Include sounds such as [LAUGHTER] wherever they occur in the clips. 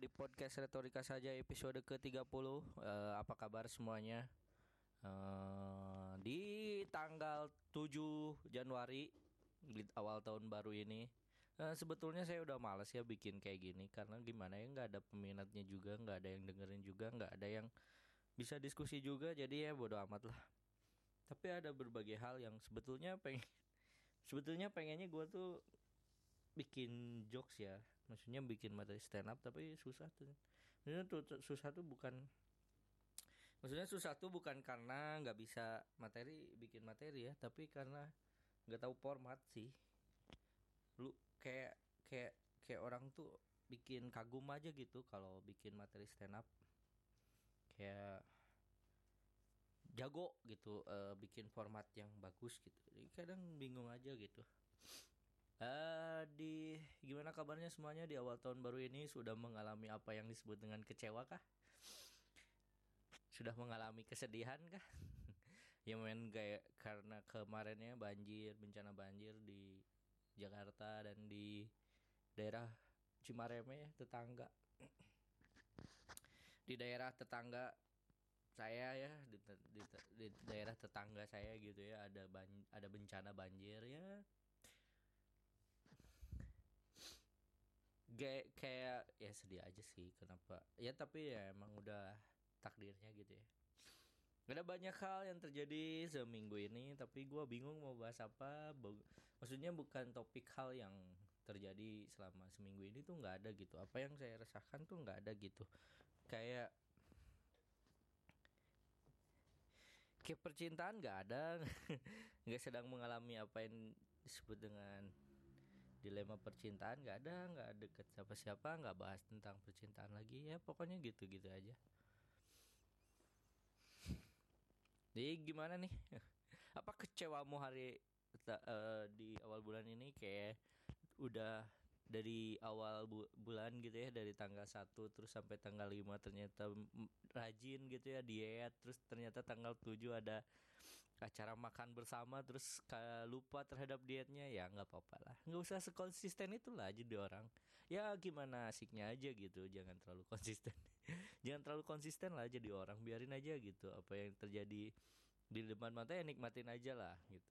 di podcast Retorika saja episode ke-30 uh, Apa kabar semuanya? Uh, Di tanggal 7 Januari Di awal tahun baru ini uh, Sebetulnya saya udah males ya bikin kayak gini Karena gimana ya nggak ada peminatnya juga nggak ada yang dengerin juga nggak ada yang bisa diskusi juga Jadi ya bodo amat lah. Tapi ada berbagai hal yang sebetulnya pengen Sebetulnya pengennya gue tuh bikin jokes ya. Maksudnya bikin materi stand up tapi susah tuh. Maksudnya tuh, susah tuh bukan maksudnya susah tuh bukan karena nggak bisa materi bikin materi ya tapi karena nggak tahu format sih. Lu kayak kayak kayak orang tuh bikin kagum aja gitu kalau bikin materi stand up. Kayak jago gitu uh, bikin format yang bagus gitu. Jadi kadang bingung aja gitu Uh, di gimana kabarnya semuanya di awal tahun baru ini sudah mengalami apa yang disebut dengan kecewa kah? Sudah mengalami kesedihan kah? [LAUGHS] ya main kayak karena kemarinnya banjir, bencana banjir di Jakarta dan di daerah Cimareme ya, tetangga. [CLEARS THROAT] di daerah tetangga saya ya di, di, di daerah tetangga saya gitu ya ada ban, ada bencana banjir ya kayak kayak ya sedih aja sih kenapa? Ya tapi ya emang udah takdirnya gitu ya. Ada banyak hal yang terjadi seminggu ini tapi gue bingung mau bahas apa. Maksudnya bukan topik hal yang terjadi selama seminggu ini tuh nggak ada gitu. Apa yang saya rasakan tuh nggak ada gitu. Kayak kayak percintaan nggak ada. [LAUGHS] Nggak sedang mengalami apa yang disebut dengan dilema percintaan nggak ada nggak deket siapa siapa nggak bahas tentang percintaan lagi. Ya pokoknya gitu gitu aja. Jadi gimana nih? [LAUGHS] Apa kecewamu hari uh, di awal bulan ini? Kayak udah dari awal bu bulan gitu ya dari tanggal 1 terus sampai tanggal 5 ternyata rajin gitu ya diet terus ternyata tanggal 7 ada acara makan bersama terus lupa terhadap dietnya ya nggak apa-apa lah. Nggak usah sekonsisten itulah aja di orang. Ya gimana asiknya aja gitu jangan terlalu konsisten. [LAUGHS] Jangan terlalu konsisten lah aja di orang biarin aja gitu apa yang terjadi di depan mata ya nikmatin aja lah gitu.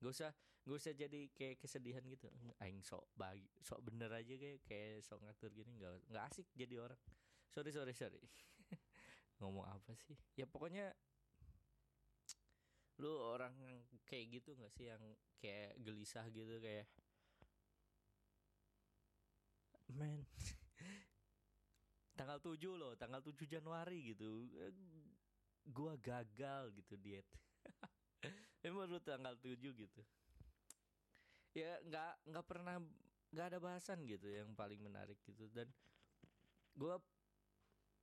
Nggak usah nggak usah jadi kayak kesedihan gitu. Aing sok bagi sok bener aja kayak kayak sok ngatur gini nggak nggak asik jadi orang. Sorry sorry sorry. [LAUGHS] Ngomong apa sih? Ya pokoknya lu orang yang kayak gitu nggak sih? Yang kayak gelisah gitu kayak man tanggal 7 loh tanggal 7 Januari gitu. Gua gagal gitu diet. [LAUGHS] Emang lu tanggal 7 gitu ya nggak nggak pernah nggak ada bahasan gitu yang paling menarik gitu. Dan gua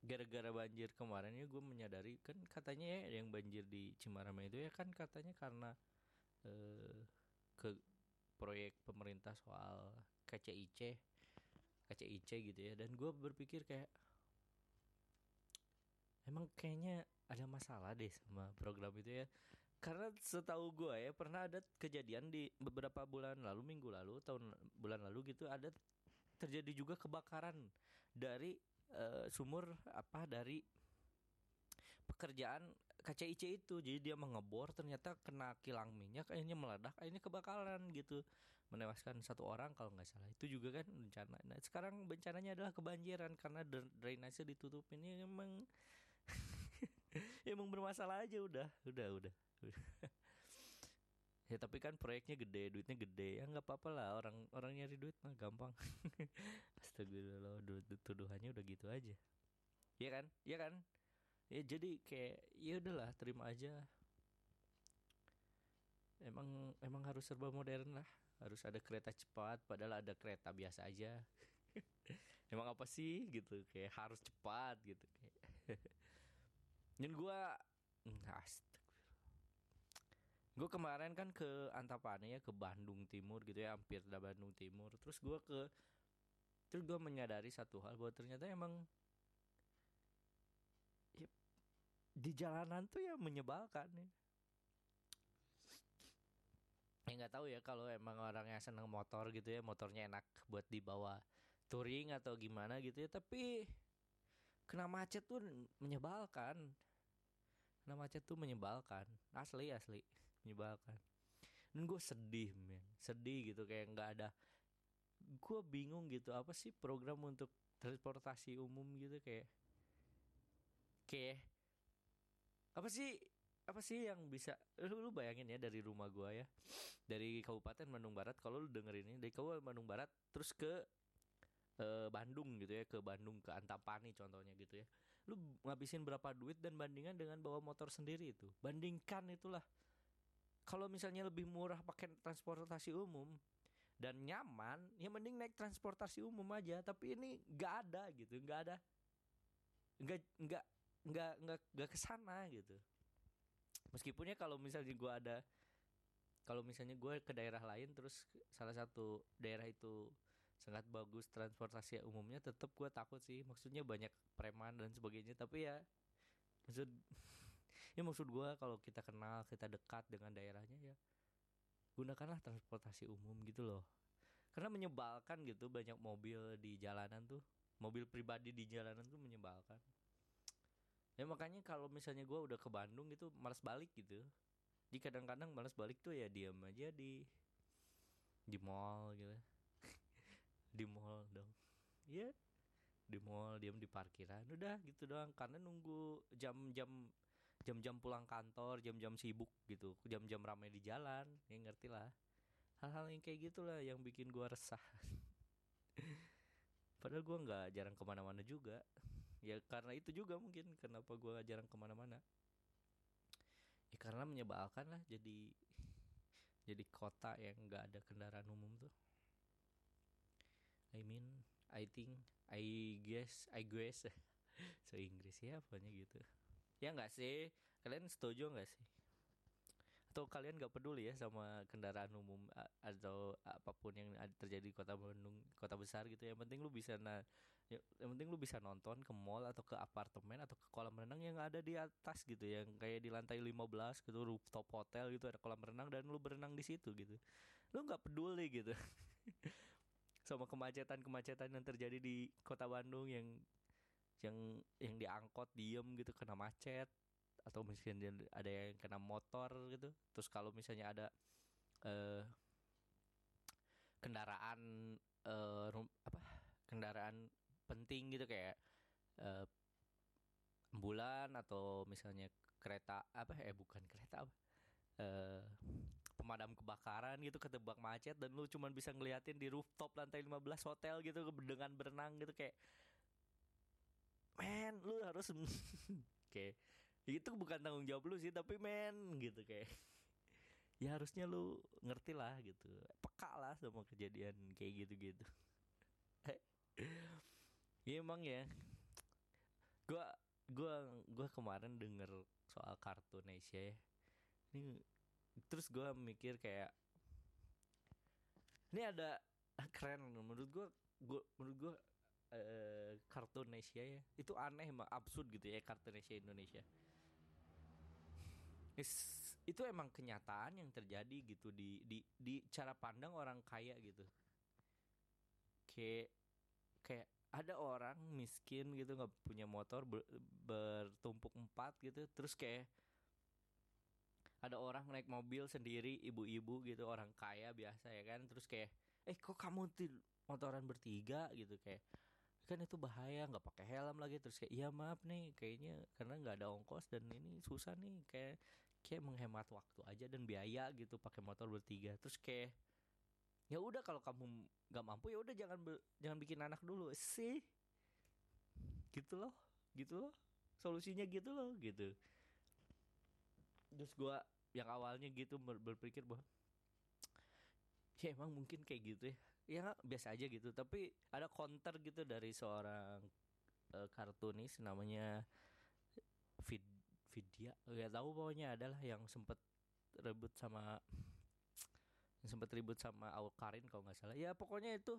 gara-gara banjir kemarin ya gue menyadari kan katanya ya yang banjir di Cimarama itu ya kan katanya karena eh, ke proyek pemerintah soal KCIC KCIC gitu ya. Dan gue berpikir kayak emang kayaknya ada masalah deh sama program itu ya. Karena setahu gue ya pernah ada kejadian di beberapa bulan lalu minggu lalu tahun bulan lalu gitu ada terjadi juga kebakaran dari uh, sumur apa dari pekerjaan KCIC itu. Jadi dia mengebor ternyata kena kilang minyak akhirnya meledak akhirnya kebakaran gitu. Menewaskan satu orang kalau nggak salah. Itu juga kan bencana nah sekarang bencananya adalah kebanjiran karena drainase ditutup ini emang [LAUGHS] emang bermasalah aja. Udah udah udah, udah. [LAUGHS] ya tapi kan proyeknya gede duitnya gede. Ya nggak apa-apa lah. Orang orang nyari duit mah gampang. [LAUGHS] Astagfirullah tuduhannya udah gitu aja. Ya kan? Ya kan? Ya jadi kayak ya udahlah terima aja. Emang emang harus serba modern lah. Harus ada kereta cepat padahal ada kereta biasa aja. [LAUGHS] Emang apa sih? Gitu kayak harus cepat gitu kayak. Dan gue nah, gue kemarin kan ke Antapani ya ke Bandung Timur gitu ya hampir di Bandung Timur. Terus gue ke terus gue menyadari satu hal bahwa ternyata emang ya, di jalanan tuh ya menyebalkan ya. Ya nggak tahu ya kalau emang orang yang seneng motor gitu ya motornya enak buat dibawa touring atau gimana gitu ya tapi kena macet tuh menyebalkan. Kena macet tuh menyebalkan. Asli asli menyebalkan. Dan gue sedih men. Sedih gitu kayak nggak ada gue bingung gitu apa sih program untuk transportasi umum gitu kayak kayak apa sih apa sih yang bisa lu, lu bayangin ya dari rumah gua ya dari Kabupaten Bandung Barat kalau lu denger ini dari Kabupaten Bandung Barat terus ke eh, Bandung gitu ya ke Bandung ke Antapani contohnya gitu ya lu ngabisin berapa duit dan bandingan dengan bawa motor sendiri itu. Bandingkan itulah kalau misalnya lebih murah pakai transportasi umum dan nyaman ya mending naik transportasi umum aja. Tapi ini nggak ada gitu nggak ada nggak nggak nggak nggak nggak ke sana gitu. Meskipun ya kalau misalnya gue ada kalau misalnya gue ke daerah lain terus salah satu daerah itu sangat bagus transportasi umumnya tetap gue takut sih. Maksudnya banyak preman dan sebagainya. Tapi ya maksud ya maksud gue kalau kita kenal kita dekat dengan daerahnya ya gunakanlah transportasi umum gitu loh. Karena menyebalkan gitu banyak mobil di jalanan tuh mobil pribadi di jalanan tuh menyebalkan. Ya makanya kalau misalnya gue udah ke Bandung gitu malas balik gitu. Di kadang-kadang malas balik tuh ya diam aja di di mall gitu. [LAUGHS] Di mall dong. Ya di mall diam di parkiran udah gitu doang. Karena nunggu jam-jam jam-jam pulang kantor jam-jam sibuk gitu. Jam-jam ramai di jalan ya ngerti lah. Hal-hal yang kayak gitulah yang bikin gua resah. [LAUGHS] Padahal gua nggak jarang ke mana-mana juga. Ya karena itu juga mungkin kenapa gua jarang ke mana-mana. Ya karena menyebalkan lah jadi jadi kota yang nggak ada kendaraan umum tuh. I mean I think I guess I guess. [LAUGHS] So Inggris ya pokoknya gitu ya nggak sih? Kalian setuju nggak sih? Atau kalian nggak peduli ya sama kendaraan umum atau apa pun yang ad- terjadi di kota Bandung kota besar gitu? Yang penting lu bisa na ya- yang penting lu bisa nonton ke mall atau ke apartemen atau ke kolam renang yang ada di atas gitu yang kayak di lantai 15 gitu rooftop hotel gitu ada kolam renang dan lu berenang di situ gitu. Lu nggak peduli gitu. [LAUGHS] Sama kemacetan-kemacetan yang terjadi di kota Bandung yang yang yang diangkot diem gitu kena macet atau misalnya ada yang kena motor gitu. Terus kalau misalnya ada eh kendaraan eh apa kendaraan penting gitu kayak eh ambulan atau misalnya kereta apa eh bukan kereta apa eh pemadam kebakaran gitu ketebak macet dan lu cuman bisa ngeliatin di rooftop lantai 15 hotel gitu dengan berenang gitu kayak men lu harus [LAUGHS] kayak itu bukan tanggung jawab lu sih tapi men gitu kayak. Ya harusnya lu ngerti lah gitu. Peka lah sama kejadian kayak gitu-gitu. [LAUGHS] Ya emang ya. Gua gua gua kemarin denger soal kartun Asia ya. Ini terus gua mikir kayak ini ada [LAUGHS] keren. Menurut gua gua menurut gua eh, kartun Asia ya. Itu aneh emang absurd gitu ya kartun Asia Indonesia. Is- itu emang kenyataan yang terjadi gitu di di di cara pandang orang kaya gitu. Kayak kayak ada orang miskin gitu nggak punya motor ber- bertumpuk empat gitu. Terus kayak ada orang naik mobil sendiri ibu-ibu gitu orang kaya biasa ya kan. Terus kayak eh kok kamu motoran bertiga gitu kayak kan itu bahaya nggak pakai helm lagi. Terus kayak iya maaf nih kayaknya karena nggak ada ongkos dan ini susah nih kayak kayak menghemat waktu aja dan biaya gitu pakai motor bertiga. Terus kayak ya udah kalau kamu nggak mampu ya udah jangan jangan bikin anak dulu. Sih. Gitu loh gitu loh. Solusinya gitu loh gitu. Terus gua yang awalnya gitu ber- berpikir bahwa ya emang mungkin kayak gitu ya ya biasa aja gitu. Tapi ada counter gitu dari seorang eh, kartunis namanya Vid Vidya. Nggak tahu pokoknya adalah yang sempet ribut sama yang sempet ribut sama Aul Karin kalau nggak salah. Ya pokoknya itu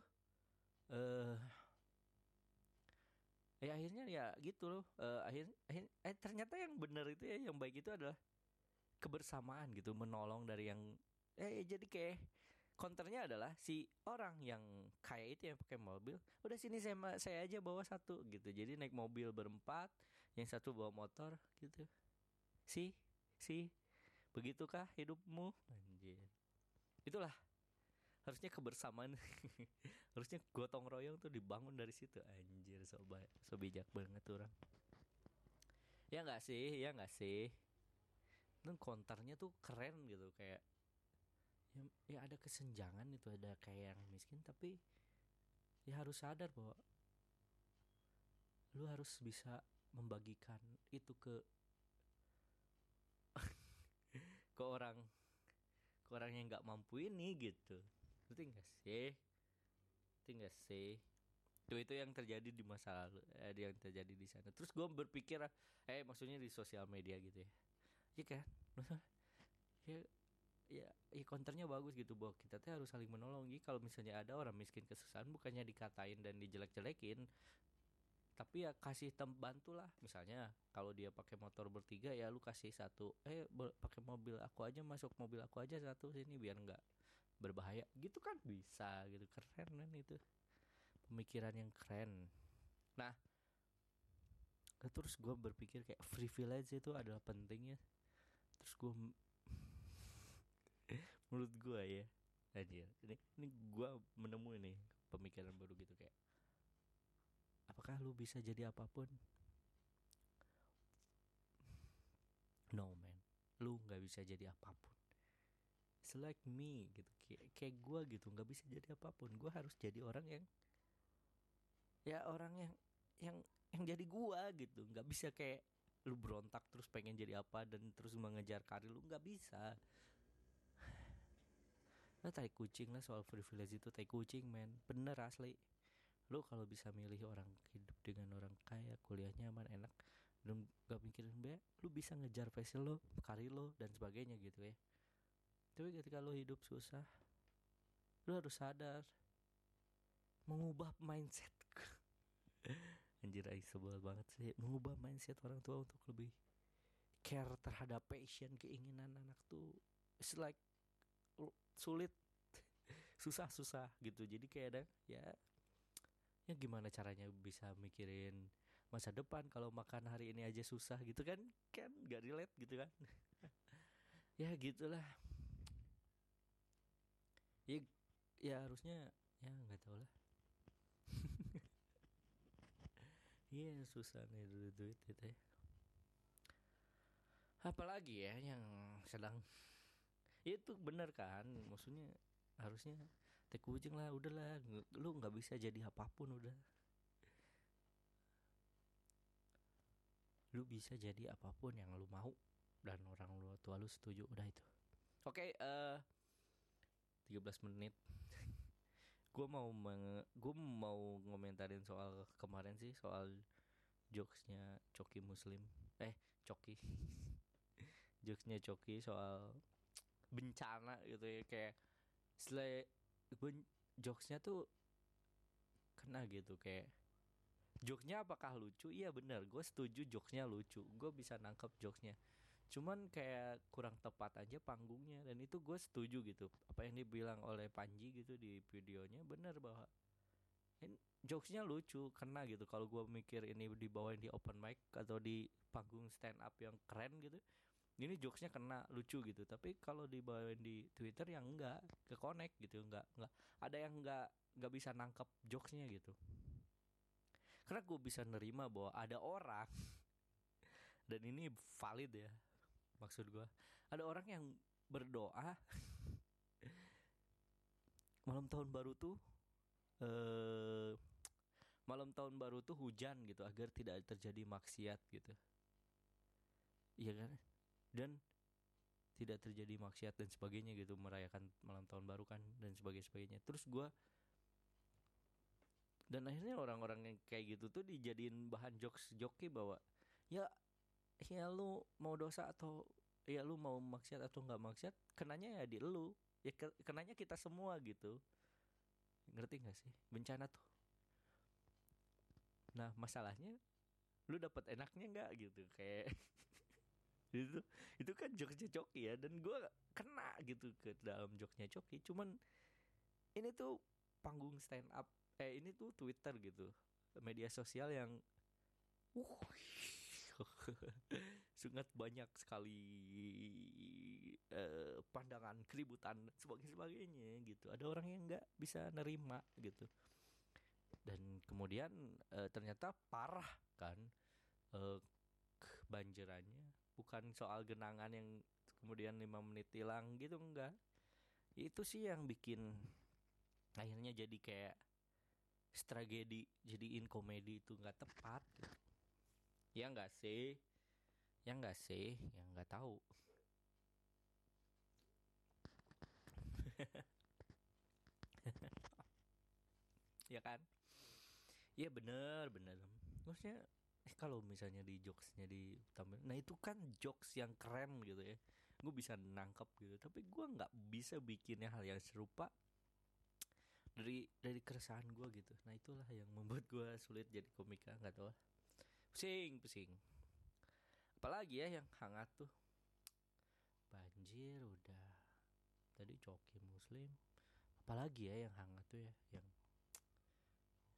eh ya akhirnya ya gitu loh. Eh, akhir, akhir eh ternyata yang benar itu ya yang baik itu adalah kebersamaan gitu menolong dari yang eh jadi kayak counternya adalah si orang yang kaya itu yang pakai mobil udah sini saya saya aja bawa satu gitu. Jadi naik mobil berempat yang satu bawa motor gitu. Sih sih begitukah hidupmu? Anjir. Itulah. Harusnya kebersamaan. [LAUGHS] Harusnya gotong royong tuh dibangun dari situ. Anjir so, ba- so bijak banget orang. Ya nggak sih ya nggak sih. Dan konternya tuh keren gitu kayak ya, ya ada kesenjangan itu ada kayak yang miskin tapi ya harus sadar bahwa lu harus bisa membagikan itu ke [LAUGHS] ke orang ke orang yang nggak mampu ini gitu. Ngerti nggak sih? Ngerti nggak sih? Itu itu yang terjadi di masa lalu eh, yang terjadi di sana. Terus gue berpikir eh maksudnya di sosial media gitu ya. [LAUGHS] Ya kan? Ya ya ya konternya bagus gitu bahwa kita tuh harus saling menolong. Jadi kalau misalnya ada orang miskin kesusahan bukannya dikatain dan dijelek-jelekin tapi ya kasih tem bantu lah misalnya kalau dia pakai motor bertiga ya lu kasih satu eh pakai mobil aku aja masuk mobil aku aja satu sini biar nggak berbahaya. Gitu kan bisa gitu keren kan itu. Pemikiran yang keren. Nah terus gue berpikir kayak privilege itu adalah pentingnya. Terus gue [LAUGHS] menurut gue ya anjir. Ini ini gue menemui nih pemikiran baru gitu kayak apakah lu bisa jadi apa pun? [LAUGHS] No man. Lu nggak bisa jadi apa pun. It's like me gitu. Kayak kayak gue gitu nggak bisa jadi apa pun. Gue harus jadi orang yang ya orang yang yang yang jadi gua gitu. Nggak bisa kayak lu berontak terus pengen jadi apa dan terus mengejar karir lu nggak bisa Nah, tai kucing lah soal privilege itu tai kucing men. Bener asli. Lu kalau bisa milih orang hidup dengan orang kaya kuliah nyaman enak dan gak mikirin be lu bisa ngejar passion lo karir lo dan sebagainya gitu ya. Tapi ketika lu hidup susah lu harus sadar mengubah mindset. [LAUGHS] Anjir aing sebel banget sih. Mengubah mindset orang tua untuk lebih care terhadap passion keinginan anak tuh. It's like sulit. [LAUGHS] Susah susah gitu. Jadi kayak ada ya ya gimana caranya bisa mikirin masa depan kalau makan hari ini aja susah gitu kan? Kan gak relate gitu kan? [LAUGHS] Ya gitulah. Ya ya harusnya ya nggak tahu lah. [LAUGHS] Iya susah nih duit duit itu ya. Apalagi ya yang sedang itu bener kan? Maksudnya harusnya teh kucing lah udahlah. Lu nggak bisa jadi apa pun udah. Lu bisa jadi apa pun yang lu mau dan orang lu tua lu setuju udah itu. Oke eh 13 menit. [LAUGHS] Gue mau menge- gue mau ngomentarin soal kemarin sih soal jokesnya Coki Muslim. Eh Coki. [LAUGHS] Jokesnya Coki soal bencana gitu ya kayak sele gue jokesnya tuh kena gitu kayak jokesnya apakah lucu? Iya bener. Gue setuju jokesnya lucu. Gue bisa nangkep jokesnya. Cuman kayak kurang tepat aja panggungnya. Dan itu gue setuju gitu. Apa yang dibilang oleh Panji gitu di videonya bener bahwa ini jokesnya lucu kena gitu. Kalau gue mikir ini dibawain di open mic atau di panggung stand up yang keren gitu ini jokesnya kena lucu gitu. Tapi kalau dibawain di Twitter yang enggak ke connect gitu enggak enggak. Ada yang enggak enggak bisa nangkep jokesnya gitu. Karena gue bisa nerima bahwa ada orang [LAUGHS] dan ini valid ya maksud gue ada orang yang berdoa [LAUGHS] malam tahun baru tuh eh malam tahun baru tuh hujan gitu agar tidak terjadi maksiat gitu. Iya kan dan tidak terjadi maksiat dan sebagainya gitu merayakan malam tahun baru kan dan sebagainya sebagainya. Terus gua dan akhirnya orang-orang yang kayak gitu tuh dijadiin bahan jokes joki bahwa ya ya lu mau dosa atau ya lu mau maksiat atau nggak maksiat kenanya ya di lu. Ya ke- kenanya kita semua gitu. Ngerti nggak sih? Bencana tuh. Nah masalahnya lu dapat enaknya nggak gitu kayak [LAUGHS] itu itu kan jokesnya Coki ya dan gua kena gitu ke dalam jokesnya Coki. Cuman ini tuh panggung stand up eh ini tuh Twitter gitu media sosial yang uh [LAUGHS] sangat banyak sekali eh, pandangan keributan sebagainya sebagainya gitu. Ada orang yang nggak bisa nerima gitu. Dan kemudian eh, ternyata parah kan eh, banjirannya bukan soal genangan yang kemudian lima menit hilang gitu enggak. Itu sih yang bikin akhirnya jadi kayak tragedi jadiin komedi itu nggak tepat. Gitu. ya nggak sih? Ya nggak sih? Ya nggak tahu. [LAUGHS] Ya kan? Ya bener bener. Maksudnya eh, kalau misalnya di jokesnya di nah itu kan jokes yang keren gitu ya. Gue bisa nangkep gitu tapi gue nggak bisa bikinnya hal yang serupa dari dari keresahan gue gitu. Nah itulah yang membuat gue sulit jadi komika nggak tahu lah. pusing pusing. Apalagi ya yang hangat tuh. Banjir udah. Tadi coki muslim. Apalagi ya yang hangat tuh ya yang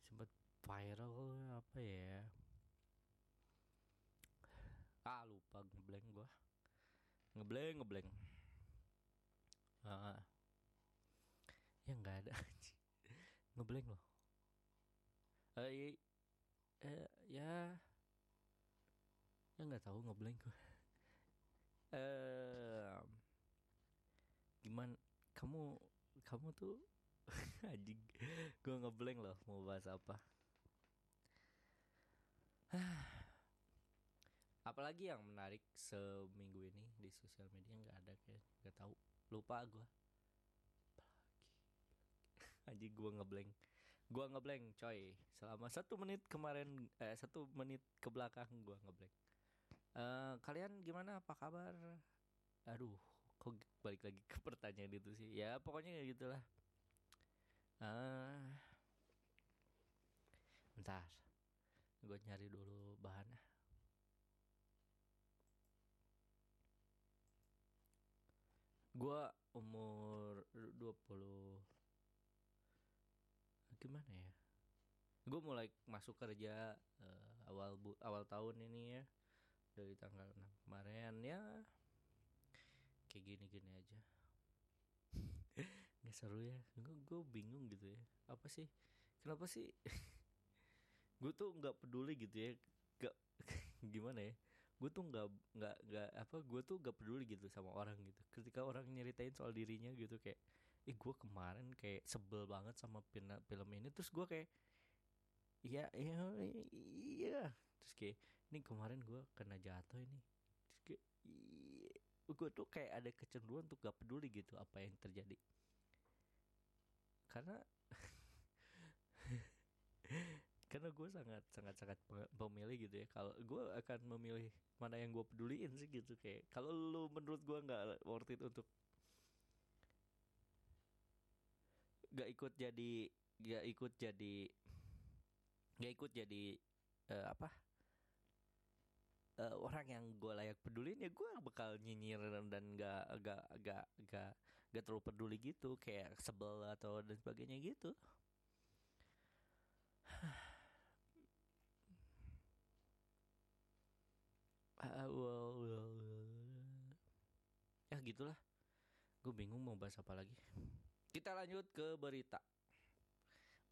sempat viral apa ya ah lupa ngeblank gua. Ngeblank ngeblank ah. Ya nggak ada [LAUGHS] ngeblank loh. Eh eh ya. Ya nggak tahu ngeblank gue [LAUGHS] eh gimana kamu kamu tuh [LAUGHS] anjing gue ngeblank loh mau bahas apa [SIGHS] apalagi yang menarik seminggu ini di sosial media nggak ada kayak nggak tahu. Lupa gue [LAUGHS] anjing gue ngeblank. Gue ngeblank coy. Selama satu menit kemarin eh satu menit ke belakang gue ngeblank. Eh kalian gimana? Apa kabar? Aduh kok balik lagi ke pertanyaan itu sih? Ya pokoknya kayak gitulah. Ah bentar gue nyari dulu bahannya gue umur 20 gimana ya? Gue mulai masuk kerja eh, awal bu awal tahun ini ya dari tanggal 6 kemarin. Ya kayak gini-gini aja. [LAUGHS] Nggak seru ya. Gue gue bingung gitu ya. Apa sih? Kenapa sih? [LAUGHS] Gue tuh nggak peduli gitu ya. Gak [LAUGHS] gimana ya gue tuh nggak nggak nggak apa gue tuh nggak peduli gitu sama orang gitu. Ketika orang nyeritain soal dirinya gitu kayak eh gue kemarin kayak sebel banget sama film film ini. Terus gue kayak iya iya iya. Terus kayak ini kemarin gue kena jatuh ini. Terus kayak gue tuh kayak ada kecenderungan untuk gak peduli gitu apa yang terjadi. Karena [LAUGHS] karena gue sangat sangat sangat pemilih gitu ya. Kalau gue akan memilih mana yang gue peduliin sih gitu. Kayak kalau lu menurut gue nggak worth it untuk gak ikut jadi gak ikut jadi gak ikut jadi uh, apa? Uh, orang yang gue layak pedulin ya gue bakal nyinyir dan gak gak gak gak gak terlalu peduli gitu. Kayak sebel atau dan sebagainya gitu [LAUGHS] well, ya gitulah. Gue bingung mau bahas apa lagi. Kita lanjut ke berita.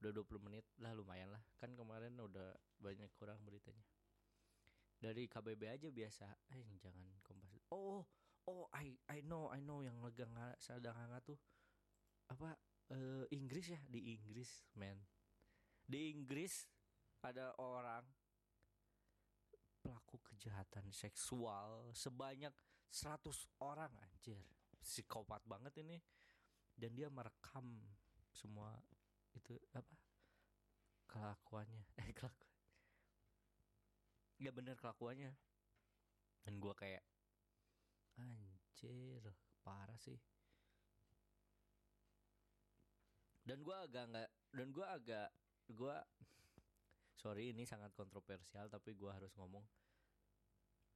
Udah 20 menit lah lumayan lah. Kan kemarin udah banyak kurang beritanya. Dari KBB aja biasa. Eh jangan kompas oh oh I I know I know yang legang sedang hangat tuh. Apa uh, Inggris ya? Di Inggris man di Inggris ada orang pelaku kejahatan seksual sebanyak 100 orang anjir. Psikopat banget ini. Dan dia merekam semua itu apa? Kelakuannya. [LAUGHS] Eh kelakuan ya bener kelakuannya. Dan gue kayak anjir parah sih. Dan gue agak nggak dan gue agak gue sorry ini sangat kontroversial tapi gue harus ngomong.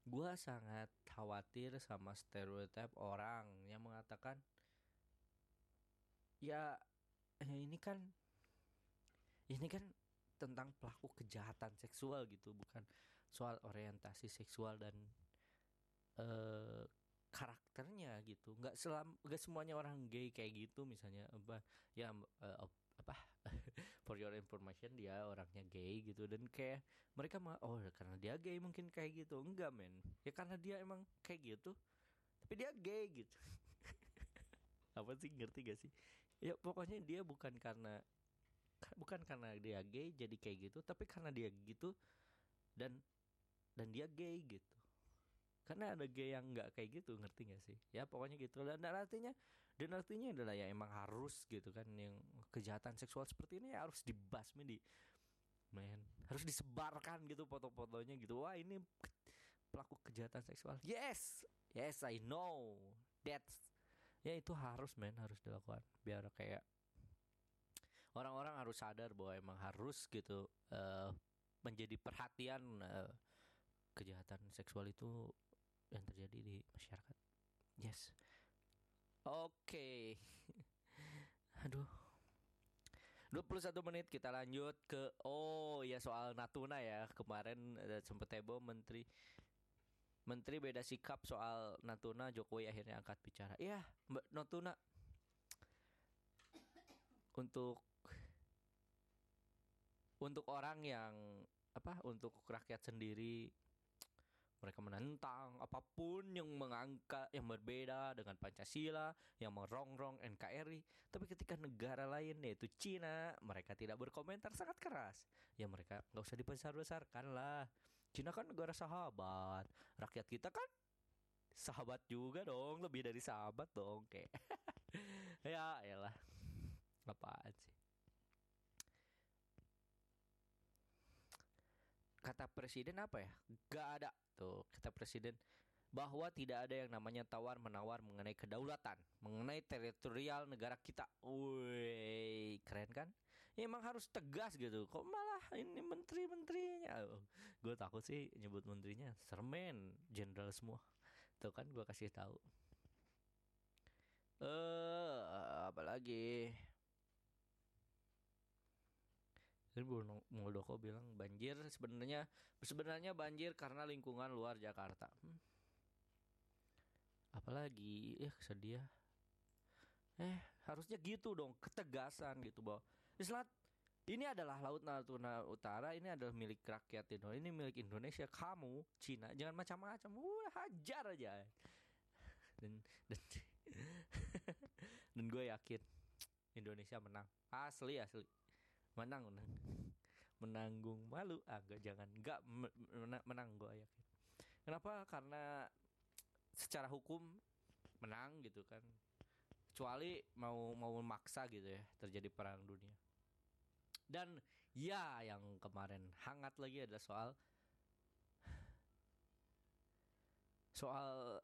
Gue sangat khawatir sama stereotip orang yang mengatakan ya eh, ini kan ini kan tentang pelaku kejahatan seksual gitu. Bukan soal orientasi seksual dan eh karakternya gitu. Nggak selam nggak semuanya orang gay kayak gitu misalnya apa ya op- apa [LAUGHS] for your information dia orangnya gay gitu. Dan kayak mereka mah oh karena dia gay mungkin kayak gitu. Enggak men. Ya karena dia emang kayak gitu tapi dia gay gitu. [LAUGHS] Apa sih ngerti gak sih? Ya pokoknya dia bukan karena bukan karena dia gay jadi kayak gitu tapi karena dia gitu dan dan dia gay gitu. Karena ada gay yang nggak kayak gitu ngerti gak sih? Ya pokoknya gitu. Dan, dan artinya dan artinya adalah ya emang harus gitu kan yang kejahatan seksual seperti ini ya harus dibasmi di men harus disebarkan gitu foto-fotonya gitu. Wah ini pelaku kejahatan seksual. Yes yes I know. That's ya itu harus men harus dilakukan. Biar kayak orang-orang harus sadar bahwa emang harus gitu eh, menjadi perhatian eh, kejahatan seksual itu yang terjadi di masyarakat. Yes oke. [LAUGHS] Aduh. 21 menit kita lanjut ke oh ya soal Natuna ya. Kemarin eh, sempet heboh menteri menteri beda sikap soal Natuna Jokowi akhirnya angkat bicara. Iya Mbak Natuna. Untuk untuk orang yang apa untuk rakyat sendiri mereka menentang apa pun yang mengangkat yang berbeda dengan Pancasila yang merongrong NKRI tapi ketika negara lain yaitu Cina mereka tidak berkomentar sangat keras. Ya mereka nggak usah dibesar-besarkan lah Cina kan negara sahabat. Rakyat kita kan sahabat juga dong lebih dari sahabat dong kayak. [LAUGHS] Ya elah. Apaan sih kata presiden apa ya? Gak ada. Tuh kata presiden bahwa tidak ada yang namanya tawar menawar mengenai kedaulatan mengenai teritorial negara kita. Wih keren kan? Ya, emang harus tegas gitu. Kok malah ini menteri-menterinya? Gue takut sih nyebut menterinya sermen jenderal semua. Tuh kan gue kasih tahu. Eh apa lagi Jadi Muldoko bilang banjir sebenarnya sebenarnya banjir karena lingkungan luar Jakarta. Hmm. Apalagi ya sedih ya. Eh harusnya gitu dong ketegasan gitu bahwa Islat ini adalah laut Natuna Utara ini adalah milik rakyat Indonesia ini milik Indonesia kamu Cina jangan macam-macam udah hajar aja dan dan [LAUGHS] dan gue yakin Indonesia menang asli asli menang menang. [LAUGHS] Menanggung malu. Ah gak, jangan. Nggak menang, menang gue yakin kenapa? Karena secara hukum menang gitu kan. Kecuali mau mau memaksa gitu ya terjadi perang dunia. Dan ya yang kemarin hangat lagi adalah soal [SIGHS] soal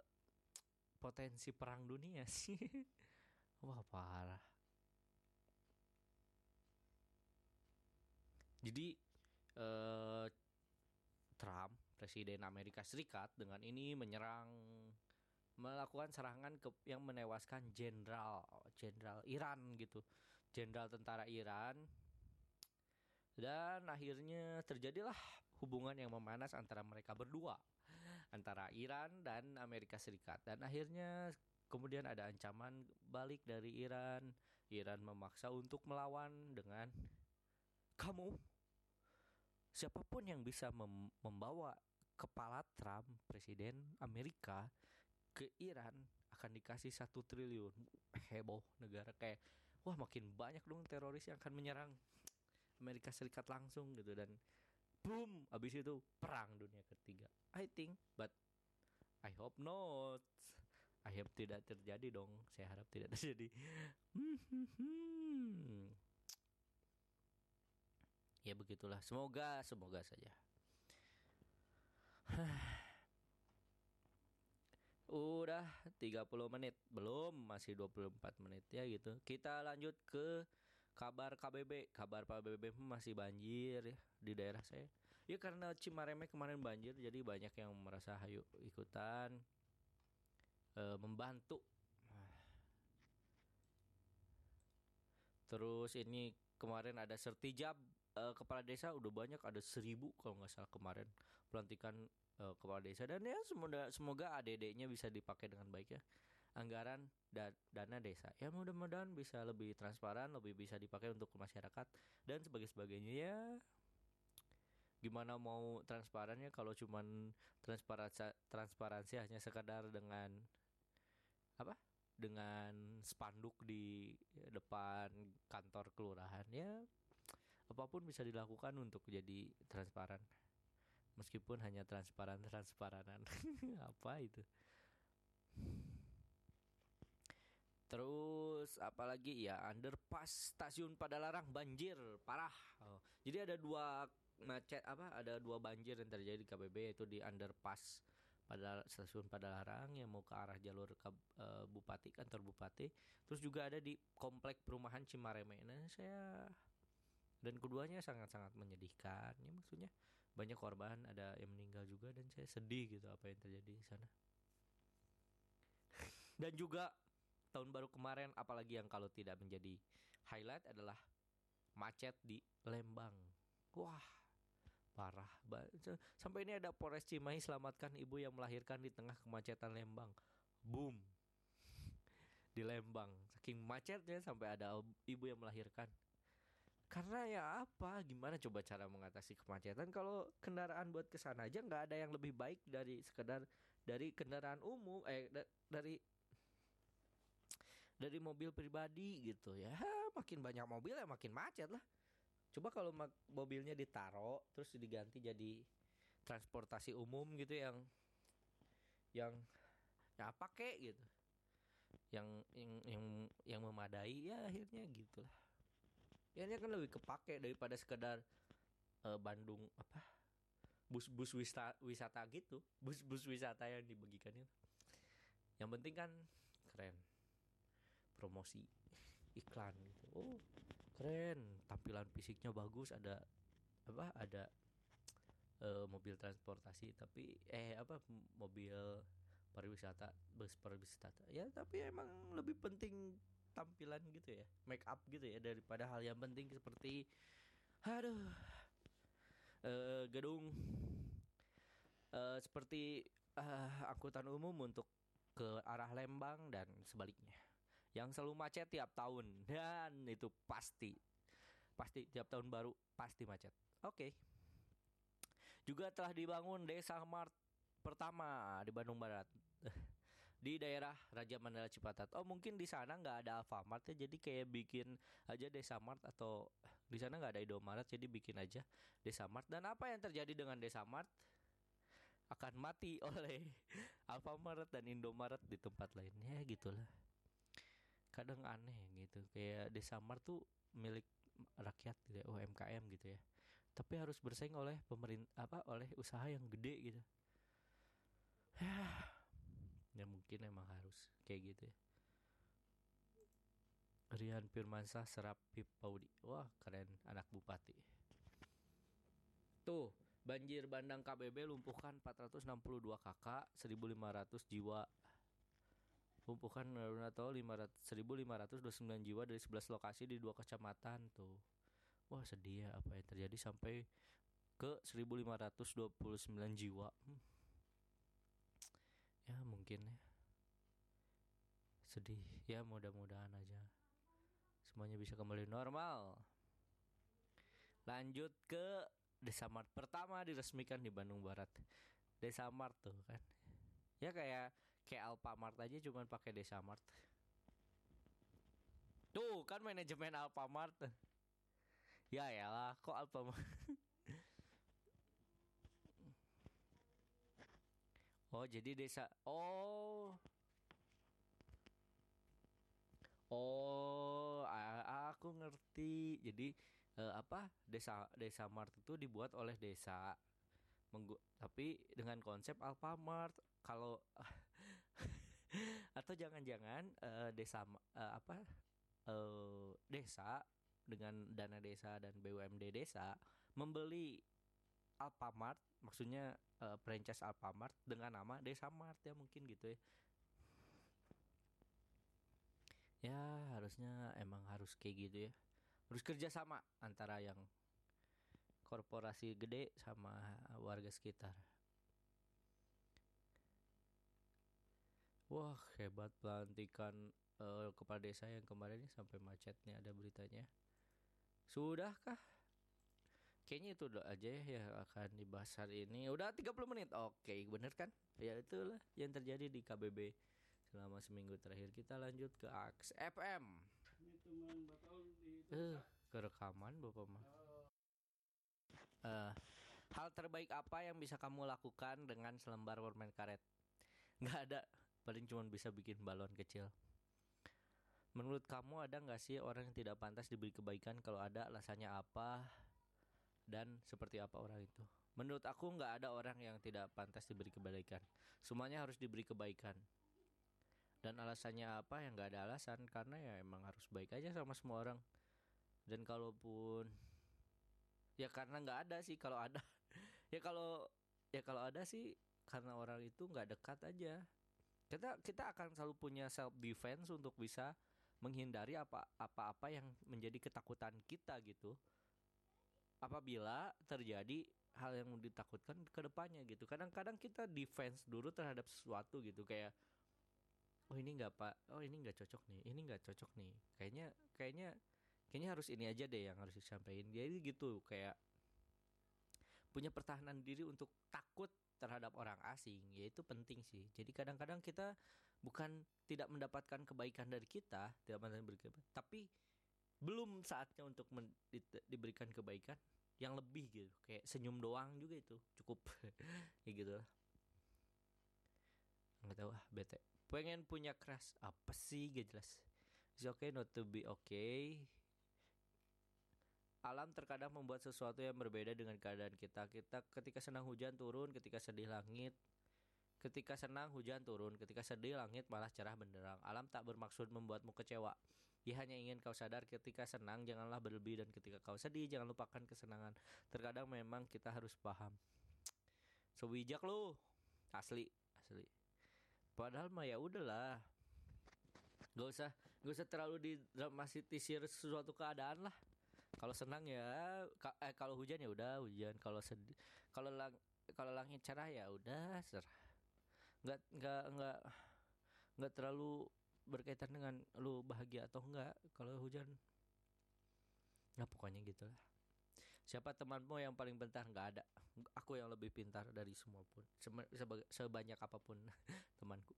potensi perang dunia sih. [LAUGHS] Wah parah Jadi eh, Trump, presiden Amerika Serikat, dengan ini menyerang, melakukan serangan ke yang menewaskan jenderal, jenderal Iran gitu, jenderal tentara Iran, dan akhirnya terjadilah hubungan yang memanas antara mereka berdua, antara Iran dan Amerika Serikat, dan akhirnya kemudian ada ancaman balik dari Iran, Iran memaksa untuk melawan dengan kamu siapa pun yang bisa mem membawa kepala Trump presiden Amerika ke Iran akan dikasih satu triliun heboh negara. Kayak wah makin banyak dong teroris yang akan menyerang Amerika Serikat langsung gitu. Dan boom abis itu perang dunia ketiga. I think but I hope not. I hope tidak terjadi dong. Saya harap tidak terjadi [LAUGHS] ya begitulah. Semoga semoga saja. [SIGHS] Udah 30 menit. Belum masih 24 menit ya gitu. Kita lanjut ke kabar KBB kabar KBB masih banjir ya di daerah saya. Ya karena Cimareme kemarin banjir jadi banyak yang merasa hayu ikutan e, membantu. Terus ini kemarin ada sertijab eh, kepala desa udah banyak ada seribu kalau nggak salah kemarin pelantikan eh, kepala desa. Dan ya semoga semoga ADD-nya bisa dipakai dengan baik ya. Anggaran da- dana desa ya mudah-mudahan bisa lebih transparan lebih bisa dipakai untuk masyarakat dan sebagai sebagainya. Ya gimana mau transparannya kalau cuman transparansi transparansi hanya sekadar dengan apa? Dengan spanduk di depan kantor kelurahan? Ya apa pun bisa dilakukan untuk jadi transparan. Meskipun hanya transparan transparanan [LAUGHS] apa itu? Terus apalagi? Ya underpass stasiun Padalarang banjir parah. Oh, jadi ada dua macet apa? Ada dua banjir yang terjadi di KBB yaitu di underpass pada stasiun Padalarang yang mau ke arah jalur ke eh, Bupati kantor Bupati. Terus juga ada di komplek perumahan Cimareme nah saya dan keduanya sangat-sangat menyedihkan. Ya maksudnya banyak korban ada yang meninggal juga dan saya sedih gitu apa yang terjadi di sana. [LAUGHS] Dan juga tahun baru kemarin apalagi yang kalau tidak menjadi highlight adalah macet di Lembang. Wah parah sampai ini ada Polres Cimahi selamatkan ibu yang melahirkan di tengah kemacetan Lembang. Boom. [LAUGHS] Di Lembang. Saking macetnya sampai ada ibu yang melahirkan karena ya apa? Gimana coba cara mengatasi kemacetan? Kalau kendaraan buat ke sana aja nggak ada yang lebih baik dari sekedar dari kendaraan umum eh da- dari dari mobil pribadi gitu ya. [LAUGHS] Makin banyak mobil ya makin macet lah. Coba kalau mobilnya ditaro terus diganti jadi transportasi umum gitu yang yang ya pakai gitu. Yang yang yang yang memadai ya akhirnya gitulah ya ini kan lebih kepake daripada sekedar eh, Bandung apa bus-bus wisata wisata gitu. Bus-bus wisata yang dibagikan itu. Yang penting kan keren. Promosi iklan gitu. Oh keren. Tampilan fisiknya bagus. Ada apa ada eh, mobil transportasi. Tapi eh apa mobil pariwisata bus pariwisata. Ya tapi emang lebih penting tampilan gitu ya make up gitu ya daripada hal yang penting seperti aduh eh, gedung. Eh, seperti eh, angkutan umum untuk ke arah Lembang dan sebaliknya. Yang selalu macet tiap tahun dan itu pasti pasti tiap tahun baru pasti macet. Oke. Juga telah dibangun desa Mart pertama di Bandung Barat [LAUGHS] di daerah Raja Mandala Cipatat. Oh mungkin di sana nggak ada Alfamart ya, jadi kayak bikin aja Desa Mart atau di sana nggak ada Indomaret, jadi bikin aja Desa Mart. Dan apa yang terjadi dengan Desa Mart akan mati [LAUGHS] oleh Alfamart dan Indomaret di tempat lainnya gitulah. Kadang aneh gitu, kayak Desa Mart tuh milik rakyat gitu ya, UMKM gitu ya. Tapi harus bersaing oleh pemerintah apa oleh usaha yang gede gitu. [SIGHS] ya mungkin emang harus kayak gitu ya. Rian Firmansyah Serap Pip Paudi. Wah keren anak bupati. Tuh banjir bandang KBB lumpuhkan 462 kakak 1500 jiwa. Lumpuhkan atau 500, 1529 jiwa dari 11 lokasi di dua kecamatan tuh. Wah sedih ya apa yang terjadi sampai ke 1529 jiwa. Hmm. Ya mungkin ya. Sedih. Ya mudah-mudahan aja Semuanya bisa kembali normal. Lanjut ke Desa Mart pertama diresmikan di Bandung Barat. Desa Mart tuh kan? Ya kayak kayak Alfamart aja cuman pakai Desa Mart. Tuh kan manajemen Alfamart Ya yalah kok Alfamart [LAUGHS] Oh jadi desa. Oh. Oh aku ngerti. Jadi eh, apa desa desa Mart itu dibuat oleh desa. Menggu- tapi dengan konsep Alfamart kalau [LAUGHS] atau jangan-jangan eh, desa eh, apa eh, desa dengan dana desa dan BUMD desa membeli Alfamart maksudnya eh, franchise Alfamart dengan nama Desa Mart ya mungkin gitu ya. Ya harusnya emang harus kayak gitu ya. Harus kerjasama antara yang korporasi gede sama warga sekitar. Wah hebat pelantikan uh, kepala desa yang kemarin ini sampai macetnya ada beritanya. Sudahkah Kayaknya itu udah aja ya yang akan dibahas hari ini. Udah 30 menit. Oke, bener kan? Ya itulah yang terjadi di KBB selama seminggu terakhir. Kita lanjut ke AX FM. Eh, kerekaman Bapak mah. Uh, hal terbaik apa yang bisa kamu lakukan dengan selembar permen karet? Nggak ada, paling cuma bisa bikin balon kecil. Menurut kamu ada nggak sih orang yang tidak pantas diberi kebaikan? Kalau ada, alasannya apa? Dan seperti apa orang itu. Menurut aku nggak ada orang yang tidak pantas diberi kebaikan. Semuanya harus diberi kebaikan. Dan alasannya apa? Yang nggak ada alasan karena ya emang harus baik aja sama semua orang. Dan kalaupun ya karena nggak ada sih kalau ada [LAUGHS] ya kalau ya kalau ada sih karena orang itu nggak dekat aja. Kita kita akan selalu punya self defense untuk bisa menghindari apa apa-apa yang menjadi ketakutan kita gitu apabila terjadi hal yang ditakutkan ke depannya gitu. Kadang-kadang kita defense dulu terhadap sesuatu gitu kayak oh ini nggak pak, oh ini nggak cocok nih, ini nggak cocok nih. Kayaknya kayaknya kayaknya harus ini aja deh yang harus disampaikan. Jadi gitu kayak punya pertahanan diri untuk takut terhadap orang asing, ya itu penting sih. Jadi kadang-kadang kita bukan tidak mendapatkan kebaikan dari kita, tidak mendapatkan kebaikan, tapi belum saatnya untuk di diberikan kebaikan yang lebih gitu. Kayak senyum doang juga itu cukup. [LAUGHS] Kayak gitu lah. Nggak tahu ah bete. Pengen punya crush apa sih? Gak jelas. It's okay not to be okay. Alam terkadang membuat sesuatu yang berbeda dengan keadaan kita. Kita ketika senang hujan turun ketika sedih langit ketika senang hujan turun ketika sedih langit malah cerah benderang. Alam tak bermaksud membuatmu kecewa dia hanya ingin kau sadar ketika senang janganlah berlebih dan ketika kau sedih jangan lupakan kesenangan. Terkadang memang kita harus paham. Sewijak lu. Asli, asli. Padahal mah ya udahlah. Gak usah, gak usah terlalu didramatisir sesuatu keadaan lah. Kalau senang ya, eh kalau hujan ya udah hujan. Kalau sedih, kalau lang, kalau langit cerah ya udah serah. Nggak, nggak, nggak, nggak terlalu berkaitan dengan lu bahagia atau enggak kalau hujan? Nah pokoknya gitulah. Siapa temanmu yang paling pintar nggak ada. Aku yang lebih pintar dari semua pun. Sebanyak apa pun [LAUGHS] temanku.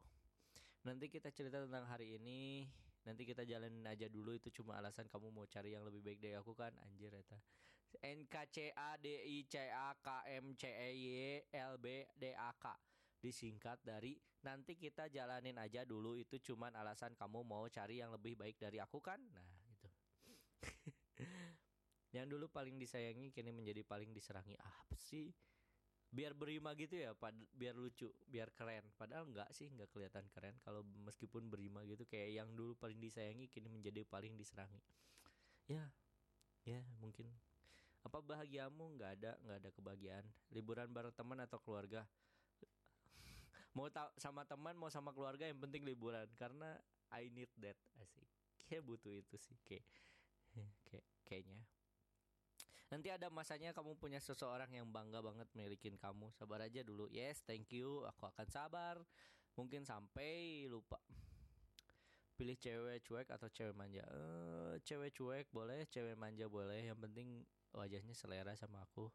Nanti kita cerita tentang hari ini. Nanti kita jalanin aja dulu. Itu cuma alasan kamu mau cari yang lebih baik dari aku kan? Anjir eta. N K C A D I C A K M C E Y L B D A K disingkat dari nanti kita jalanin aja dulu itu cuman alasan kamu mau cari yang lebih baik dari aku kan? Nah itu [LAUGHS] yang dulu paling disayangi kini menjadi paling diserangi. Apa sih? Biar berima gitu ya pad biar lucu biar keren. Padahal enggak sih enggak kelihatan keren. Kalau meskipun berima gitu kayak yang dulu paling disayangi kini menjadi paling diserangi. Ya ya mungkin. Apa bahagiamu? Nggak ada nggak ada kebahagiaan. Liburan bareng teman atau keluarga mau ta sama teman mau sama keluarga yang penting liburan. Karena I need that asik. Kayak butuh itu sih kayak kayak kayaknya. Nanti ada masanya kamu punya seseorang yang bangga banget milikin kamu. Sabar aja dulu. Yes thank you. Aku akan sabar. Mungkin sampai lupa. Pilih cewek cuek atau cewek manja? Uh, cewek cuek boleh cewek manja boleh. Yang penting wajahnya selera sama aku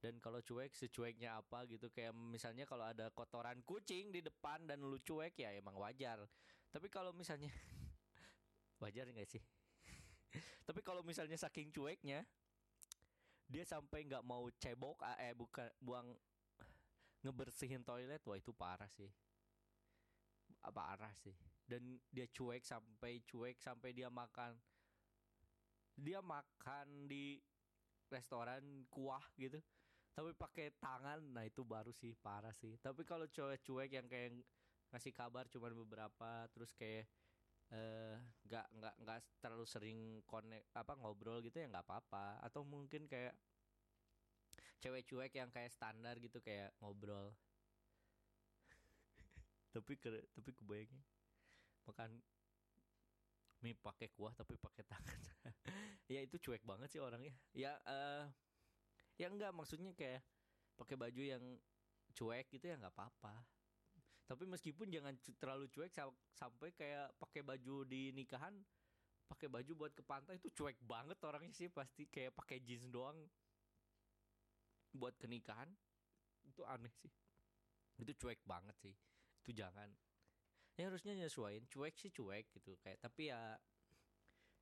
dan kalau cuek secueknya apa gitu kayak misalnya kalau ada kotoran kucing di depan dan lu cuek ya emang wajar. Tapi kalau misalnya [LAUGHS] wajar nggak sih? [LAUGHS] Tapi kalau misalnya saking cueknya dia sampai nggak mau cebok ah, eh bukan buang ngebersihin toilet wah itu parah sih. Apa parah sih. Dan dia cuek sampai cuek sampai dia makan dia makan di restoran kuah gitu tapi pakai tangan nah itu baru sih parah sih. Tapi kalau cewek cuek yang kayak ngasih kabar cuma beberapa terus kayak eh nggak uh, nggak nggak terlalu sering connect apa ngobrol gitu ya nggak apa-apa. Atau mungkin kayak cewek cuek yang kayak standar gitu kayak ngobrol. [LAUGHS] Tapi ke tapi kebayangnya makan mie pakai kuah tapi pakai tangan. [LAUGHS] Ya itu cuek banget sih orangnya. Ya eh ya enggak maksudnya kayak pakai baju yang cuek gitu ya nggak apa-apa. Tapi meskipun jangan terlalu cuek sa- sampai kayak pakai baju di nikahan pakai baju buat ke pantai itu cuek banget orangnya sih pasti kayak pakai jeans doang buat ke nikahan. Itu aneh sih. Itu cuek banget sih. Itu jangan. Ya harusnya nyesuaiin cuek sih cuek gitu. Kayak tapi ya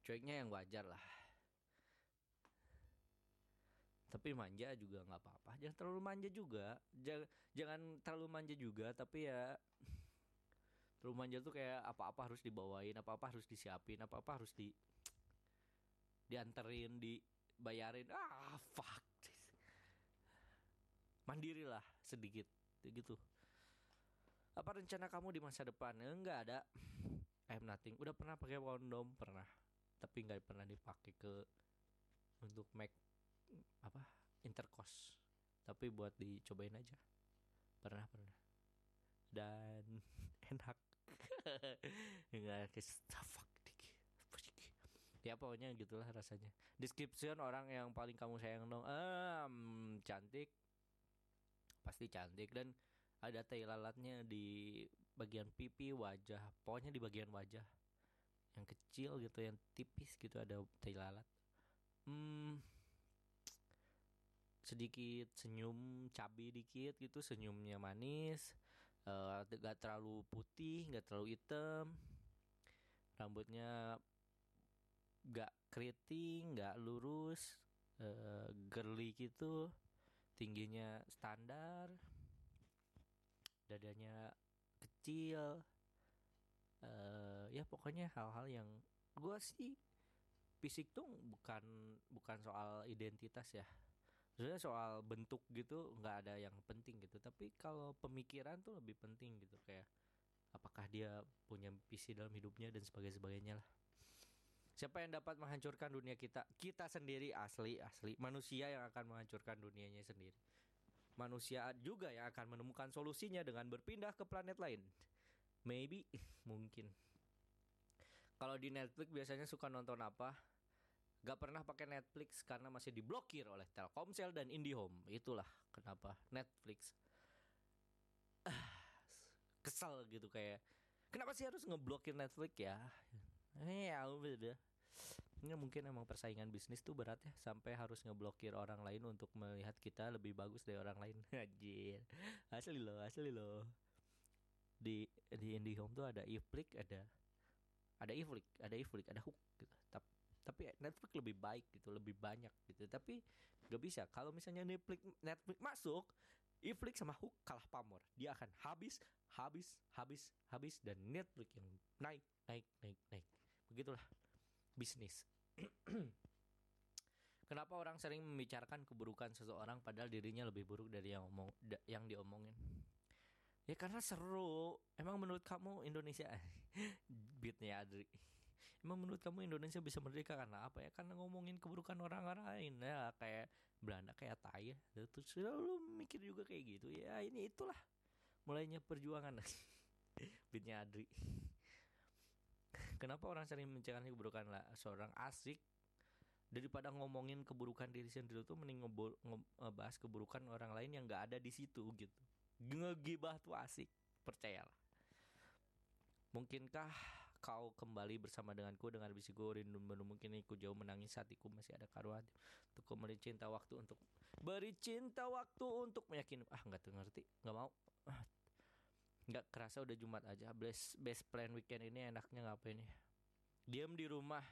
cueknya yang wajar lah tapi manja juga nggak apa-apa. Jangan terlalu manja juga. Jangan jangan terlalu manja juga tapi ya terlalu manja tuh kayak apa-apa harus dibawain apa-apa harus disiapin apa-apa harus di dianterin dibayarin. Ah fuck. Mandiri lah sedikit gitu. Apa rencana kamu di masa depan? Enggak ada. I have nothing. Udah pernah pakai kondom pernah. Tapi nggak pernah dipakai ke untuk make tapi buat dicobain aja. Pernah pernah. Dan [LAUGHS] enak. [LAUGHS] Ke fuck ya pokoknya gitulah rasanya. Description orang yang paling kamu sayang dong. Ehm, cantik. Pasti cantik. Dan ada tai lalatnya di bagian pipi wajah. Pokoknya di bagian wajah. Yang kecil gitu yang tipis gitu ada tai lalat. Hmm sedikit senyum cabi dikit gitu senyumnya manis eh, gak terlalu putih gak terlalu hitam rambutnya gak keriting gak lurus eh, girly gitu tingginya standar dadanya kecil eh ya pokoknya hal-hal yang gua sih fisik tuh bukan bukan soal identitas ya sebenarnya soal bentuk gitu nggak ada yang penting gitu. Tapi kalau pemikiran tuh lebih penting gitu kayak apakah dia punya visi dalam hidupnya dan sebagainya sebagainya lah. Siapa yang dapat menghancurkan dunia kita? Kita sendiri asli asli. Manusia yang akan menghancurkan dunianya sendiri. Manusia juga yang akan menemukan solusinya dengan berpindah ke planet lain. Maybe [LAUGHS] mungkin. Kalau di Netflix biasanya suka nonton apa Gak pernah pakai Netflix karena masih diblokir oleh Telkomsel dan IndiHome. Itulah kenapa Netflix ah, kesel gitu kayak kenapa sih harus ngeblokir Netflix ya? Eh, ya udah. Ini mungkin emang persaingan bisnis tuh berat ya sampai harus ngeblokir orang lain untuk melihat kita lebih bagus dari orang lain. [LAUGHS] Anjir. Asli loh, asli loh. Di di IndiHome tuh ada iflik, ada ada iflik, ada iflik, ada hook gitu. Tapi tapi Netflix lebih baik gitu lebih banyak gitu tapi gak bisa kalau misalnya Netflix Netflix masuk Iflix sama Hook kalah pamor dia akan habis habis habis habis dan Netflix yang naik naik naik naik begitulah bisnis [CLEARS THROAT] Kenapa orang sering membicarakan keburukan seseorang padahal dirinya lebih buruk dari yang omong yang diomongin? Ya karena seru. Emang menurut kamu Indonesia [LAUGHS] beatnya Adri. Emang menurut kamu Indonesia bisa merdeka karena apa ya? Karena ngomongin keburukan orang lain ya kayak Belanda kayak tai ya. Terus lu mikir juga kayak gitu ya. Ini itulah mulainya perjuangan. [LAUGHS] Beatnya Adri. Kenapa orang sering membicarakan keburukan lah seorang asik daripada ngomongin keburukan diri sendiri tuh mending ngebo- nge- ngebahas keburukan orang lain yang nggak ada di situ gitu. Ngegibah tuh asik, percayalah. Mungkinkah kau kembali bersama denganku dengan bisiku rindu mungkin ku jauh menangis hatiku masih ada karuan untuk kembali cinta waktu untuk beri cinta waktu untuk meyakin ah nggak ngerti nggak mau. Ah, nggak kerasa udah Jumat aja best best plan weekend ini enaknya ngapain ya? Diam di rumah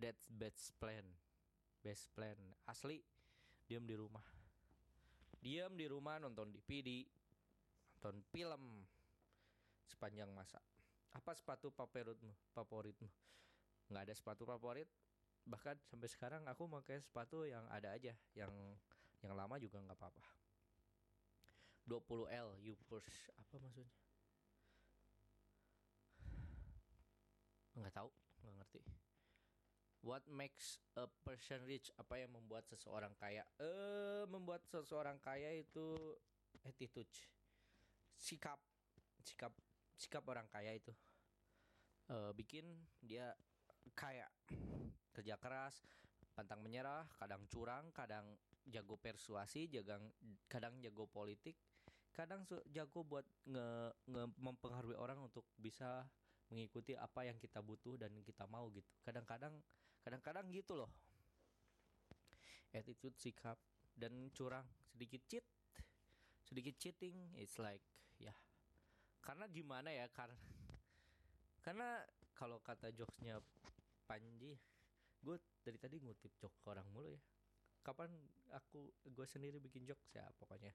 that's best plan best plan asli diam di rumah. Diam di rumah nonton DVD nonton film sepanjang masa apa sepatu favoritmu? Favoritmu? Nggak ada sepatu favorit. Bahkan sampai sekarang aku pakai sepatu yang ada aja. Yang yang lama juga nggak apa-apa. 20L you first. Apa maksudnya? Nggak tahu. Nggak ngerti. What makes a person rich? Apa yang membuat seseorang kaya? Eh, membuat seseorang kaya itu attitude, sikap, sikap, sikap orang kaya itu. eh, bikin dia kaya [CLEARS THROAT] kerja keras pantang menyerah kadang curang kadang jago persuasi kadang kadang jago politik kadang jago buat nge, nge- mempengaruhi orang untuk bisa mengikuti apa yang kita butuh dan kita mau gitu. Kadang-kadang kadang-kadang gitu loh. Attitude sikap dan curang. Sedikit cheat sedikit cheating it's like ya karena gimana ya karena [LAUGHS] karena kalau kata jokesnya Panji gue dari tadi ngutip jok orang mulu ya. Kapan aku gue sendiri bikin jokes ya pokoknya.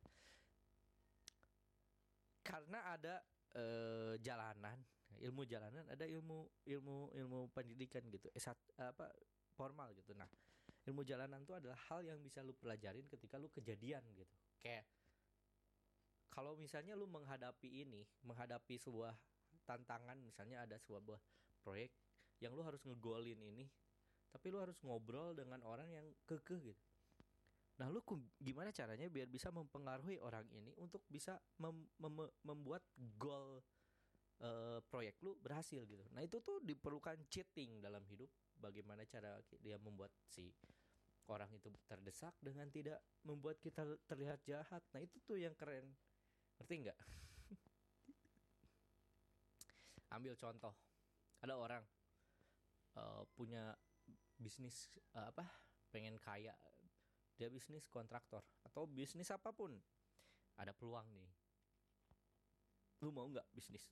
Karena ada eh, jalanan ilmu jalanan ada ilmu ilmu ilmu pendidikan gitu eh, sat- apa formal gitu. Nah ilmu jalanan itu adalah hal yang bisa lu pelajarin ketika lu kejadian gitu. Kayak kalau misalnya lu menghadapi ini menghadapi sebuah tantangan misalnya ada sebuah proyek yang lu harus ngegolin ini tapi lu harus ngobrol dengan orang yang kekeh gitu. Nah lu gimana caranya biar bisa mempengaruhi orang ini untuk bisa mem- mem- membuat goal eh, proyek lu berhasil gitu? Nah itu tuh diperlukan cheating dalam hidup. Bagaimana cara dia membuat si orang itu terdesak dengan tidak membuat kita terlihat jahat. Nah itu tuh yang keren ngerti nggak? [LAUGHS] Ambil contoh. Ada orang eh, punya bisnis eh, apa pengen kaya. Dia bisnis kontraktor atau bisnis apa pun. Ada peluang nih. Lu mau nggak bisnis?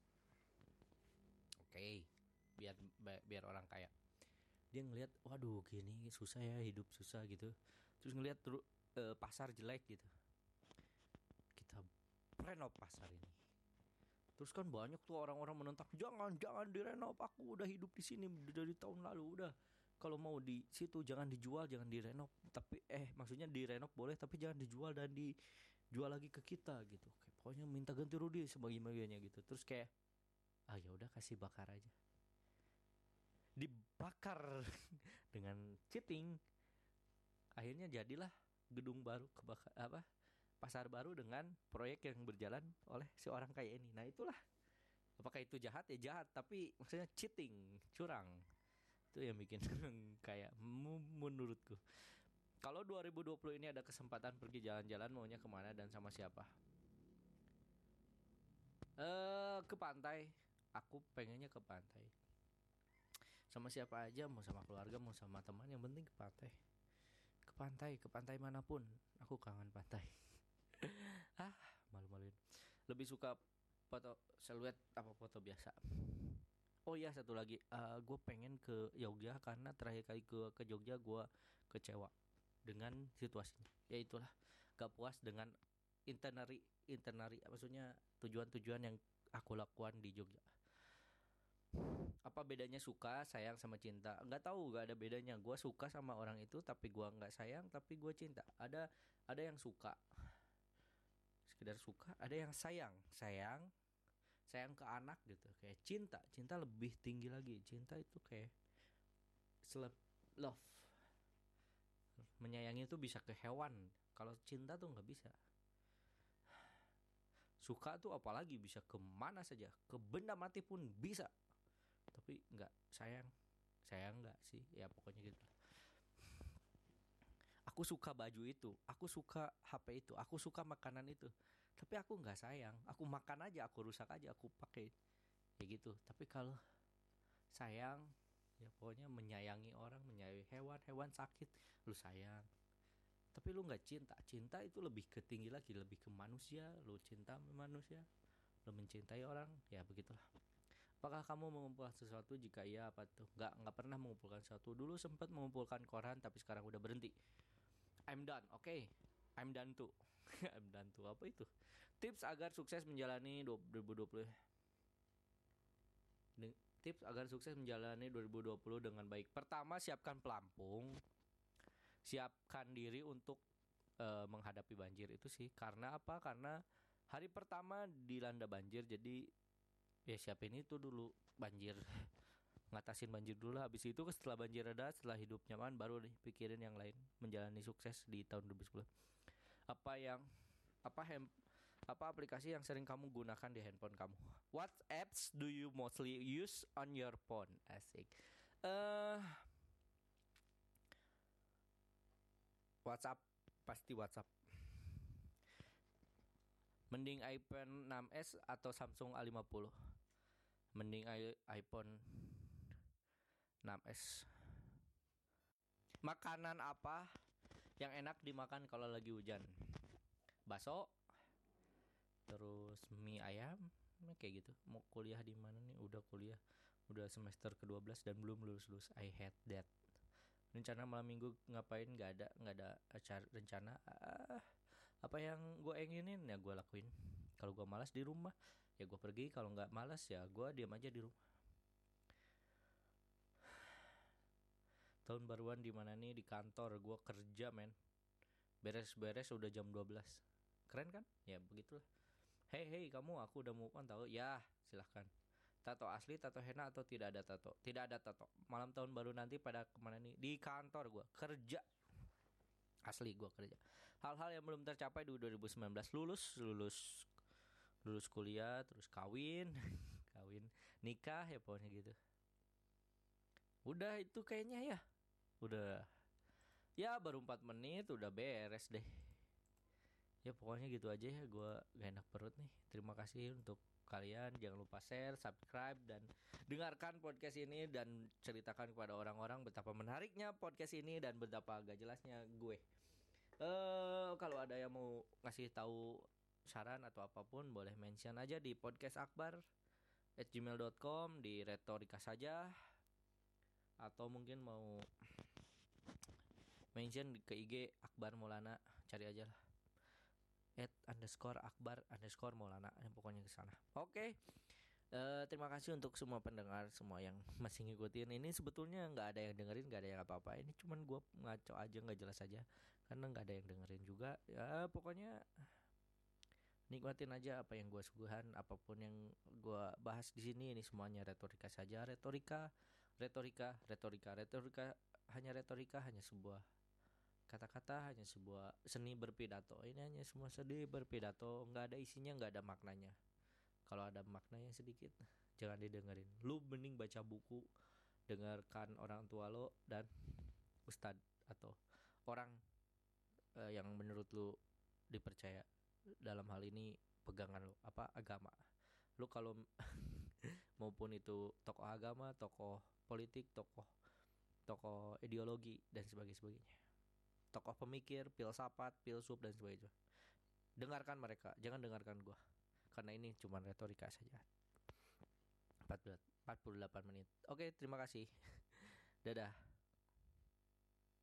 Oke biar ba- biar orang kaya. Dia ngelihat waduh gini susah ya hidup susah gitu. Terus ngelihat eh, pasar jelek gitu renov pasar ini. Terus kan banyak tuh orang-orang menentang jangan jangan direnov aku udah hidup di sini dari tahun lalu udah. Kalau mau di situ jangan dijual jangan direnov. Tapi eh maksudnya direnov boleh tapi jangan dijual dan dijual lagi ke kita gitu. Pokoknya minta ganti rugi sebagaimana gitu. Terus kayak ah ya udah kasih bakar aja. Dibakar [LAUGHS] dengan cheating akhirnya jadilah gedung baru kebakar apa pasar baru dengan proyek yang berjalan oleh seorang kaya ini. Nah itulah. Apakah itu jahat? Ya jahat tapi maksudnya cheating curang. Itu yang bikin [LAUGHS] kayak menurutku. Kalau 2020 ini ada kesempatan pergi jalan-jalan maunya ke mana dan sama siapa? Eh ke pantai. Aku pengennya ke pantai. Sama siapa aja mau sama keluarga mau sama teman yang penting ke pantai. Ke pantai ke pantai mana pun. Aku kangen pantai ah malu-maluin. Lebih suka foto siluet apa foto biasa. Oh iya satu lagi. Gue pengen ke Jogja karena terakhir kali ke ke Jogja gue kecewa dengan situasinya. Ya itulah gak puas dengan internari internari maksudnya tujuan-tujuan yang aku lakukan di Jogja apa bedanya suka sayang sama cinta? Nggak tahu nggak ada bedanya. Gue suka sama orang itu tapi gue nggak sayang tapi gue cinta. Ada ada yang suka sekedar suka ada yang sayang sayang sayang ke anak gitu. Kayak cinta cinta lebih tinggi lagi. Cinta itu kayak seleb love. Menyayangi itu bisa ke hewan. Kalau cinta tuh nggak bisa. Suka tuh apalagi bisa ke mana saja. Ke benda mati pun bisa. Tapi nggak sayang. Sayang nggak sih? Ya pokoknya gitu aku suka baju itu aku suka HP itu aku suka makanan itu. Tapi aku nggak sayang aku makan aja aku rusak aja aku pakai. Ya gitu. Tapi kalau sayang ya pokoknya menyayangi orang menyayangi hewan hewan sakit lu sayang. Tapi lu nggak cinta cinta itu lebih ke tinggi lagi lebih ke manusia lu cinta manusia lu mencintai orang ya begitulah. Apakah kamu mengumpulkan sesuatu? Jika iya apa tuh? Nggak nggak pernah mengumpulkan sesuatu. Dulu sempat mengumpulkan koran tapi sekarang udah berhenti I'm done oke. I'm done too. [LAUGHS] I'm done too. Apa itu? Tips agar sukses menjalani 2020 Den- tips agar sukses menjalani 2020 dengan baik. Pertama siapkan pelampung. Siapkan diri untuk eh, menghadapi banjir. Itu sih. Karena apa? Karena hari pertama dilanda banjir jadi ya siapin itu dulu banjir [LAUGHS] ngatasin banjir dulu lah. habis itu setelah banjir reda setelah hidup nyaman baru deh pikirin yang lain menjalani sukses di tahun 2010 apa yang apa hem Apa aplikasi yang sering kamu gunakan di handphone kamu? What apps do you mostly use on your phone? Asik. Eh uh, WhatsApp pasti WhatsApp. Mending iPhone 6s atau Samsung A50? Mending iPhone 6s. Makanan apa yang enak dimakan kalau lagi hujan? Baso, terus mie ayam kayak gitu. Mau kuliah di mana nih? Udah kuliah. Udah semester ke-12 dan belum lulus lulus I hate that. Rencana malam minggu ngapain? Nggak ada nggak ada acara rencana. Ah, apa yang gue inginin? Ya gue lakuin. Kalau gue malas di rumah ya gue pergi. Kalau nggak malas ya gue diam aja di rumah tahun baruan di mana nih? Di kantor. Gue kerja men. Beres-beres udah jam 12 keren kan? Ya begitulah. Hei hei kamu aku udah move on tahu? Ya silahkan. Tato asli tato henna atau tidak ada tato? Tidak ada tato. Malam tahun baru nanti pada ke mana nih? Di kantor gue kerja. Asli gue kerja. Hal-hal yang belum tercapai di 2019 lulus lulus. Lulus kuliah terus kawin. [LAUGHS] Kawin. Nikah ya pokoknya gitu. Udah itu kayaknya ya udah. Ya baru 4 menit udah beres deh. Ya pokoknya gitu aja ya gue gak enak perut nih. Terima kasih untuk kalian. Jangan lupa share subscribe dan dengarkan podcast ini dan ceritakan kepada orang-orang betapa menariknya podcast ini dan betapa gak jelasnya gue. Eh uh, kalau ada yang mau ngasih tahu saran atau apa pun boleh mention aja di podcast akbar at gmail.com di retorika saja atau mungkin mau mention ke IG Akbar Maulana cari aja lah. At underscore akbar underscore maulana pokoknya ke sana. Oke okay. Uh, terima kasih untuk semua pendengar semua yang masih ngikutin. Ini sebetulnya nggak ada yang dengerin nggak ada yang apa-apa. Ini cuman gue ngaco aja nggak jelas aja. Karena nggak ada yang dengerin juga. Ya pokoknya nikmatin aja apa yang gue suguhan apa pun yang gue bahas di sini. Ini semuanya retorika saja. Retorika retorika retorika. Retorika hanya retorika hanya sebuah kata-kata hanya sebuah seni berpidato. Ini hanya semua sedih berpidato. Nggak ada isinya nggak ada maknanya. Kalau ada maknanya sedikit jangan didengerin. Lu mending baca buku dengarkan orang tua lo dan ustad atau orang uh, yang menurut lu dipercaya dalam hal ini pegangan lu apa agama. Lu kalau [LAUGHS] maupun itu tokoh agama tokoh politik tokoh tokoh ideologi dan sebagainya tokoh pemikir, filsafat, filsuf dan sebagainya. Dengarkan mereka, jangan dengarkan gua. Karena ini cuma retorika saja. 48 menit. Oke, terima kasih. [LAUGHS] Dadah.